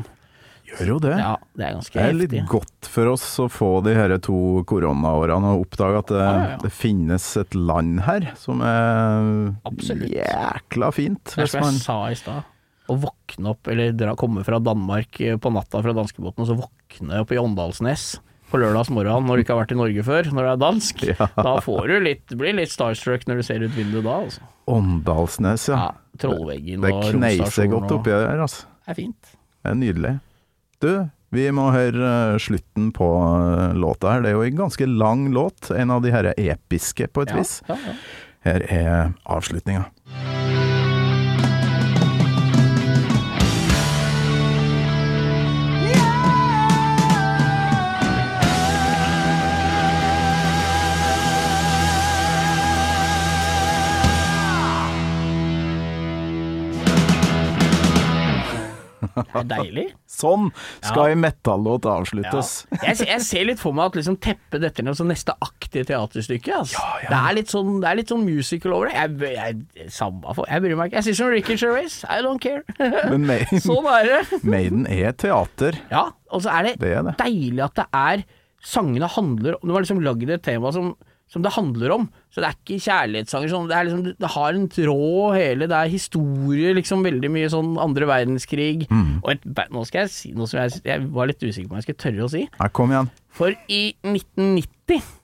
Gjør jo det. Ja, det er ganske Det er litt heftig. godt for oss å få de her to koronaårene og oppdage at det, Ja, ja, ja. det finnes et land her som er Absolutt. jækla fint. Det er som jeg sa i stad. Å våkne opp, eller dra, komme fra Danmark eh, på natta fra danskebåten, og så våkne opp i Åndalsnes på lørdagsmorgenen når du ikke har vært i Norge før, når du er dansk. *laughs* Ja. Da får du litt, blir litt starstruck når du ser ut vinduet da, altså. Åndalsnes, ja. Ja, Trollveggen Det og kneiser godt oppi der, altså. Det er fint. Det er nydelig. Du, vi må høre eh, slutten på eh, låta her. Det er jo en ganske lang låt. En av de her episke, på et Ja, vis. ja, ja. Her er avslutninga. Det er deilig. *laughs* Sånn skal Ja. en metallåt Ja. avsluttes. Jeg, jeg ser litt for meg at liksom teppet detter ned som neste akt i teaterstykket. Altså. Det, er sånn, det er litt sånn musical over det. Jeg, jeg, samme for, jeg bryr meg ikke. Jeg sier som Ricky Gervais, I don't care. *laughs* Men Maiden, sånn er det. *laughs* Maiden er teater. Ja, og så er det, Det er det. deilig at det er Sangene handler om Du har liksom lagd et tema som, som det handler om. Så det er ikke kjærlighetssanger. Sånn, det, er liksom, det har en tråd hele Det er historie, liksom veldig mye sånn andre verdenskrig. Mm. Og et, nå skal jeg si noe som jeg, jeg var litt usikker på om jeg skulle tørre å si. Nei, kom igjen. For i 1990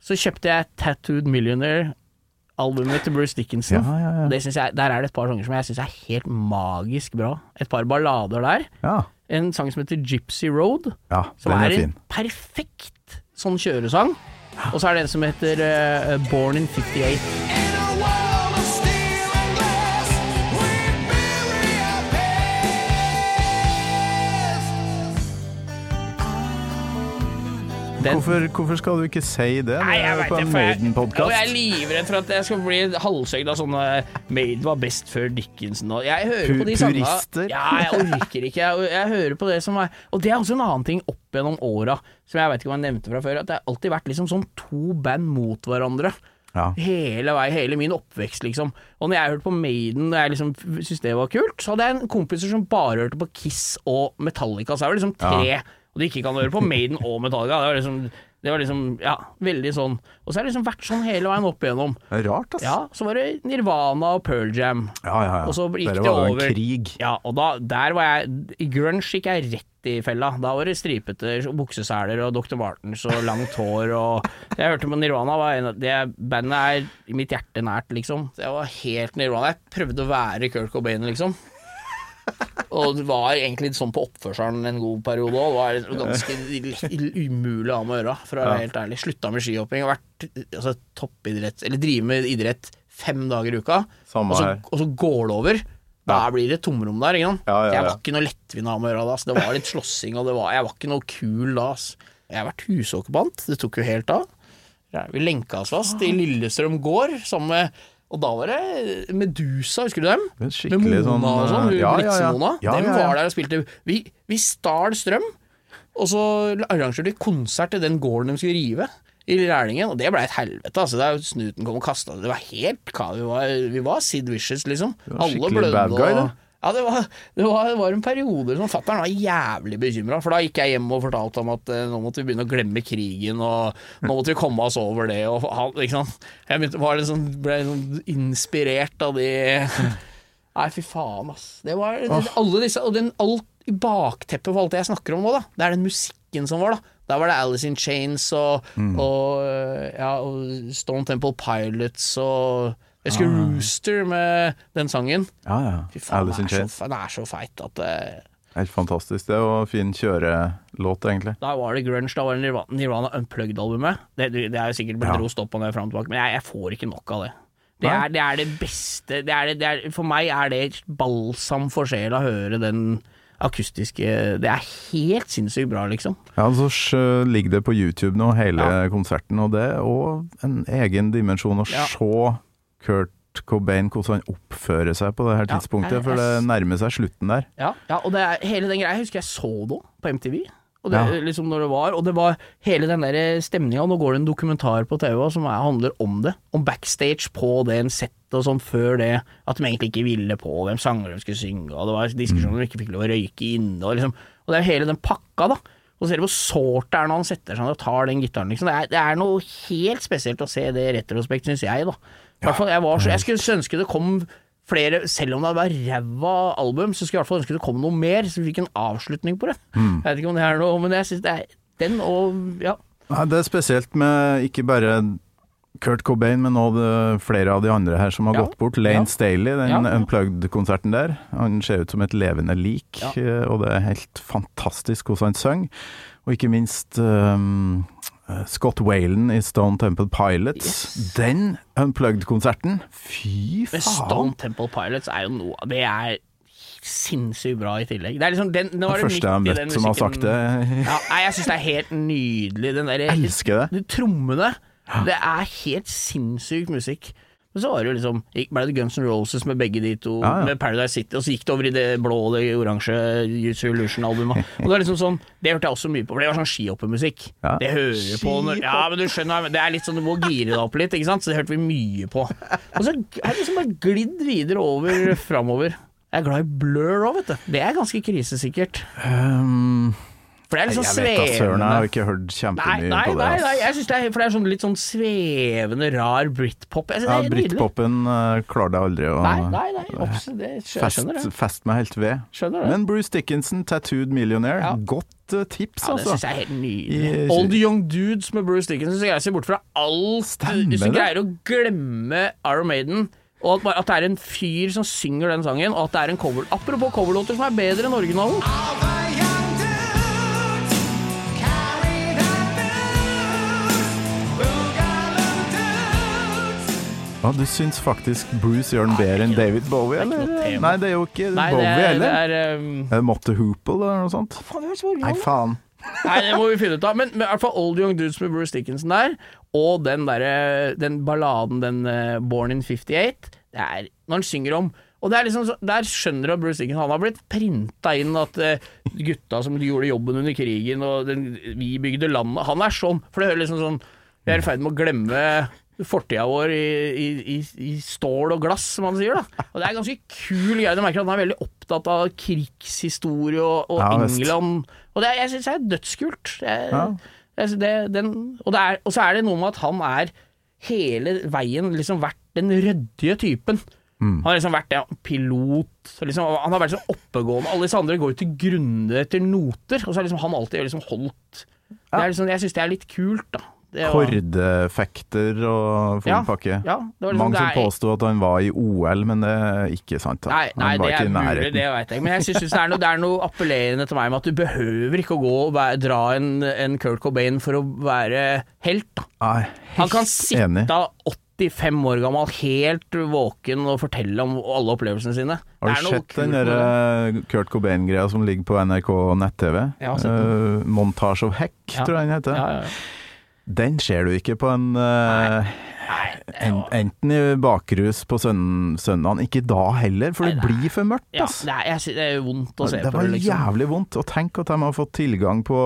så kjøpte jeg Tattooed Millionaire-albumet til Bruce Dickinson. Ja, ja, ja. Jeg, der er det et par sanger som jeg syns er helt magisk bra. Et par ballader der. Ja, En sang som heter Gypsy Road, ja som den er, er en perfekt sånn kjøresang. Og så er det en som heter uh, Born in 58. In a world of steel and glass, we bury our past. Den, Hvorfor, hvorfor skal du ikke si det? Nei, jeg vet det, for jeg, og jeg er livredd for at jeg skal bli halshøyd av sånne Maiden var best før Dickinson og Jeg hører på de Pu- sangene purister. Ja, jeg orker ikke. Jeg, jeg hører på det som er Og det er også en annen ting opp gjennom åra, som jeg vet ikke om jeg nevnte fra før, at det har alltid vært liksom sånn to band mot hverandre. Ja. Hele vei, hele min oppvekst, liksom. Og når jeg hørte på Maiden og jeg liksom syntes det var kult, så hadde jeg en kompiser som bare hørte på Kiss og Metallica. Så jeg var liksom tre, og de ikke kan høre på Maiden og Metallica. Det var liksom, det var liksom ja, veldig sånn. Og så har det liksom vært sånn hele veien opp igjennom. Det er rart, ass. Ja, så var det Nirvana og Pearl Jam. ja, ja. ja. Og så gikk Dere det var jo en krig. Ja, og da, der var jeg I grunge gikk jeg rett i fella. Da var det stripete bukseseler og Dr. Martens og langt hår og Jeg hørte på Nirvana, var en, av- det bandet er i mitt hjerte nært, liksom. Så jeg var helt Nirvana. Jeg prøvde å være Kurt Cobain, liksom. Og det var egentlig sånn på oppførselen en god periode òg. Det var ganske umulig å ha med å gjøre, for å være helt ærlig. Slutta med skihopping. Har vært altså, toppidrett Eller drive med idrett fem dager i uka, Samme og så, her. og så går det over. Da blir det tomrom der, ikke sant. Ja, ja, Jeg var ikke noe lettvint av med å gjøre da. Det var litt slåssing, og det var, jeg var ikke noe kul da. Jeg har vært husokkupant. Det tok jo helt av. Vi lenka oss fast i Lillestrøm gård sammen med Og da var det Medusa, husker du dem? Med Mona sånn, og sånn, hun ja, ja, ja. Ja, Dem ja, ja. var der og spilte. Vi, vi stal strøm, og så arrangerte de konsert i den gården de skulle rive. I Rælingen, og det ble et helvete. Altså, der Snuten kom og kasta det. Det var helt ka- Vi var, vi var Sid Vicious, liksom. skikkelig bad guy, da. Ja, det var, det var, det var en periode som fatter'n var jævlig bekymra, for da gikk jeg hjem og fortalte ham at eh, nå måtte vi begynne å glemme krigen, og nå måtte vi komme oss over det, og han, ikke sant. Jeg begynte, var liksom, ble liksom inspirert av de *laughs* Nei, fy faen, ass. Det var det, alle disse, og den, alt i bakteppet for alt det jeg snakker om nå, da, det er den musikken som var, da. Da var det Alice in Chains og, og, ja, og Stone Temple Pilots og Jeg husker Rooster med den sangen. Ja, ja. Fy faen, Alice in Chains. den er så feit at det... Helt fantastisk. Det var fin kjørelåt, egentlig. Da var det grunge, da var det Nirvana, Unplugged-albumet. Det, det er jo sikkert blitt Ja. rost opp og ned fram og tilbake, men jeg, jeg får ikke nok av det. Det er, det er det beste det det, det er, For meg er det balsam for sjela å høre den akustiske Det er helt sinnssykt bra, liksom. Ja, så ligger det på YouTube nå, hele Ja. konserten, og det er òg en egen dimensjon å Ja. se Kurt Cobain, hvordan han oppfører seg på det her Ja, tidspunktet, jeg- for det nærmer seg slutten der. Ja, ja og det er, hele den greia Jeg husker jeg så da, på MTV. Og det, Ja. liksom når det var Og det var hele den der stemninga. Nå går det en dokumentar på TV som er, handler om det. Om backstage på det en sett og sånn før det. At de egentlig ikke ville på hvem sanger de skulle synge, og det var diskusjoner om de ikke fikk lov å røyke inne, og liksom Og det er hele den pakka, da. Og ser du hvor sårt det er når han setter seg ned og tar den gitaren, liksom. Det er, det er noe helt spesielt å se det i retrospekt, syns jeg, da. I jeg, var så, jeg skulle ønske det kom flere, selv om det var ræva album, så skulle jeg i hvert fall ønske det kom noe mer, så vi fikk en avslutning på det. Jeg vet ikke om det er noe, men jeg synes det er den og ja. Nei, det er spesielt med ikke bare Kurt Cobain, men òg flere av de andre her som har Ja. gått bort. Lane Ja. Staley, den Ja. Unplugged-konserten der. Han ser ut som et levende lik, eh, og det er helt fantastisk hvordan han synger. Og ikke minst um, eh, Scott Whalen i Stone Temple Pilots. Yes. Den Unplugged-konserten, fy Men faen! Stone Temple Pilots er jo noe Det er sinnssykt bra i tillegg. Det er liksom den, den det første jeg har møtt som har sagt det. Ja, nei, jeg syns det er helt nydelig. Den der, Jeg elsker det. De trommene. Det er helt sinnssyk musikk. Men så var det jo liksom ble det Guns N' Roses med begge de to, Ja, ja. med Paradise City, og så gikk det over i det blå og det oransje Use Illusion-albumet. *laughs* Og det var liksom sånn Det hørte jeg også mye på, for det var sånn skihoppermusikk. Ja. Det hører på når Ja, men du skjønner, det er litt sånn du må gire deg opp litt, ikke sant, så det hørte vi mye på. Og så er det liksom bare glidd videre over framover. Jeg er glad i Blur òg, vet du. Det er ganske krisesikkert. Um, For det er liksom jeg vet da søren, jeg har ikke hørt Nei, kjempemye nei, på det. nei, nei, jeg synes det er, for det er sånn litt sånn svevende, rar britpop. Jeg synes Ja, det. Britpopen uh, klarte jeg aldri å Nei, nei, nei, obs, det, fest, skjønner det. fest meg helt ved. Skjønner det. Men Bruce Dickinson, 'Tattooed Millionaire', Ja. godt uh, tips, Ja, det altså. syns jeg er helt nydelig. I- Old Young Dudes med Bruce Dickinson, så greier jeg å se bort fra alt Hvis du greier å glemme Iron Maiden, og at, at det er en fyr som synger den sangen, og at det er en cover Apropos coverlåter som er bedre enn originalen. Ja, du syns faktisk Bruce gjør den bedre enn David Bowie, er eller? Nei, det er jo ikke Nei, det Bowie eller? det er um, Er det Motte Hoople eller noe sånt? Faen, det er Nei, faen. Nei, det må vi finne ut av. Men, men i hvert fall Old Young Dudes med Bruce Dickinson der, og den der, Den balladen, den uh, Born in 58, det er Når han synger om og det er liksom, så- Der skjønner du at Bruce Dickinson Han har blitt printa inn at uh, gutta som gjorde jobben under krigen, og den, vi bygde landet Han er sånn. For det hører liksom sånn Vi er i ferd med å glemme fortida vår i, i, i, stål og glass, som han sier. da Og Det er ganske kul greie. Du merker at han er veldig opptatt av krigshistorie og, og Ja. England. Og det, er- jeg syns det er dødskult. Er- Ja. jeg det, den, og, det er, og så er det noe med at han er hele veien liksom vært den ryddige typen. Han har liksom vært ja, pilot, så liksom, han har vært så oppegående. Alle disse andre går jo til grunne etter noter, og så har liksom han alltid liksom holdt det er liksom, Jeg syns det er litt kult, da. Kordefekter og full Ja, pakke. ja, det var liksom- Mange som påsto at han var i OL, men det er ikke sant. Da. Nei, nei det er mulig, det veit jeg. Men jeg syns det, det er noe appellerende til meg med at du behøver ikke å gå og dra en, en Kurt Cobain for å være helt. Da. Nei, Han kan sitte enig. 85 år gammel, helt våken og fortelle om alle opplevelsene sine. Har du sett den der eh, Kurt Cobain-greia som ligger på NRK nett-TV? Den. Eh, Montage of Heck, Ja. tror jeg den heter. Ja, ja, ja. Den ser du ikke på en nei, Nei, det er en, Enten i bakrus på søn, søndagen, ikke da heller, for det Nei, nei. blir for mørkt, ja, det, jeg, det er vondt å se det på var det, liksom. jævlig vondt. Og tenk at de har fått tilgang på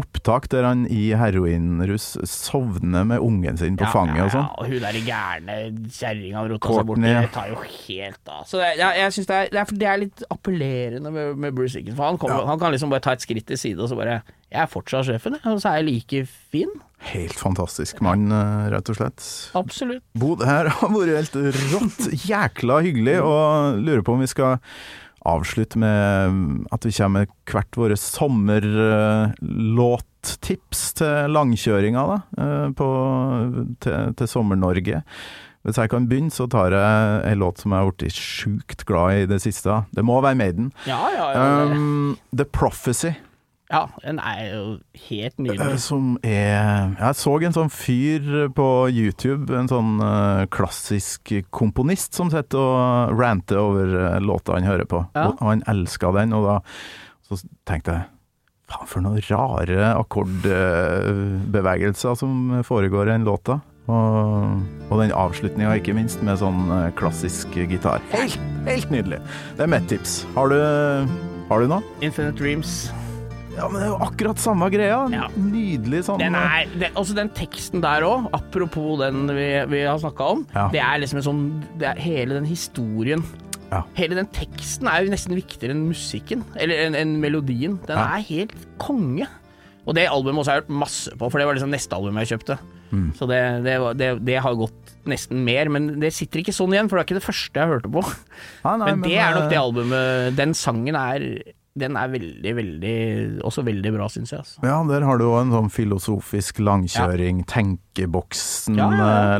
opptak der han i heroinrus sovner med ungen sin på Ja, fanget ja, og sånn. Ja, og hun der gærne kjerringa rota seg bort, borti, det tar jo helt av. Så det, ja, jeg synes det, er, det, er, det er litt appellerende med, med Bruce Dickinson. For han, kommer- han kan liksom bare ta et skritt til side og så bare Jeg er fortsatt sjefen, og så er jeg like fin. Helt fantastisk mann, eh, rett og slett. Absolutt. Bo, det her har vært helt rått. Jækla hyggelig. Og lurer på om vi skal avslutte med at vi kommer med hvert våre sommerlåttips til langkjøringa da, eh, på, til, til Sommer-Norge. Hvis jeg kan begynne, så tar jeg en låt som jeg har blitt sjukt glad i i det siste. Det må være Maiden. Ja, ja, ja. Um, The Prophecy. Ja, den er jo helt nydelig. Som er Jeg så en sånn fyr på YouTube, en sånn eh, klassisk komponist som sitter og ranter over eh, låta han hører på. Ja. Og, og han elska den, og da så tenkte jeg Faen, for noen rare akkordbevegelser som foregår i den låta. Og, og den avslutninga, ikke minst, med sånn eh, klassisk gitar. Helt, helt nydelig. Det er mitt tips. Har du, har du noe? Infinite Dreams. Ja, men det er jo akkurat samme greia. Ja. Nydelig sånn Den er, den, også den teksten der òg, apropos den vi, vi har snakka om, Ja. det er liksom en sånn det er Hele den historien Ja. Hele den teksten er jo nesten viktigere enn musikken, eller enn en melodien. Den Ja. er helt konge. Og det albumet også har jeg hørt masse på, for det var liksom neste album jeg kjøpte. Mm. Så det, det, det, det har gått nesten mer, men det sitter ikke sånn igjen, for det er ikke det første jeg hørte på. Ja, nei, men, det er nok eh, det albumet Den sangen er Den er veldig, veldig Også veldig bra, syns jeg. Altså. Ja, der har du òg en sånn filosofisk langkjøring, Ja, ja, ja.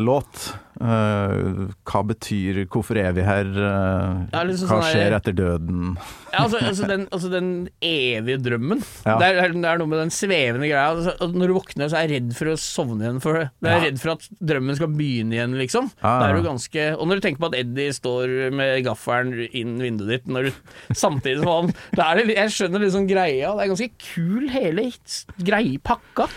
Eh, hva betyr 'hvorfor er vi her', uh, Ja, liksom hva sånn der- skjer etter døden? Ja, altså, altså, den, altså den evige drømmen. Ja. Det, er, det er noe med den svevende greia. Altså, når du våkner, så er jeg redd for å sovne igjen. For det. Du er Ja. redd for at drømmen skal begynne igjen, liksom. Er ganske Og når du tenker på at Eddie står med gaffelen inn vinduet ditt når du, samtidig som han er det, Jeg skjønner liksom greia. Det er ganske kul, hele greipakka greie pakka.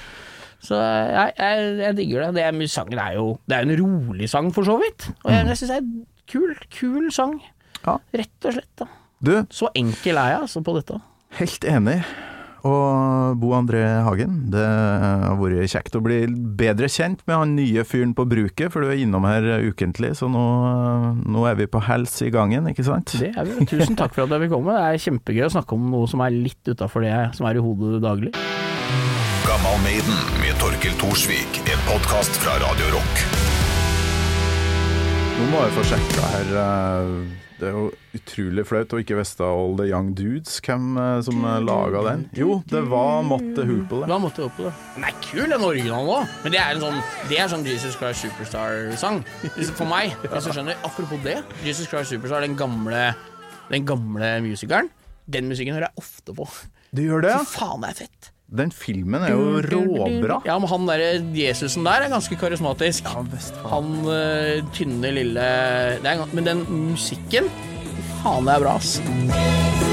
Så jeg, jeg, jeg digger det. det er, sangen er jo Det er en rolig sang, for så vidt. Og jeg, jeg syns det er en kul, kul sang. Ja. Rett og slett, da. Du, Så enkel er jeg altså på dette. helt enig. Og Bo André Hagen, det har vært kjekt å bli bedre kjent med han nye fyren på bruket, for du er innom her ukentlig, så nå, nå er vi på hels i gangen, ikke sant? Det er vi. Tusen takk for at jeg fikk komme. Det er kjempegøy å snakke om noe som er litt utafor det som er i hodet daglig. Gammal Maiden med Torkel Thorsvik, en podkast fra Radio Rock. Nå må jeg få sjekka her. eh, Det er jo utrolig flaut å ikke vite All The Young Dudes, hvem eh, som laga den. Jo, det var Matte Hoople. det. på det. Den er kul, den originalen òg. Men det er en sånn Det er sånn Jesus Christ Superstar-sang. For meg, hvis du skjønner. Apropos det. Jesus Christ Superstar, den gamle Den gamle musikeren. Den musikken hører jeg ofte på. Du gjør det. Fy faen, det er fett. Den filmen er jo råbra. Ja, men han derre Jesusen der er ganske karismatisk. Ja. Han øh, tynne, lille det er, Men den musikken faen, det er bra, ass.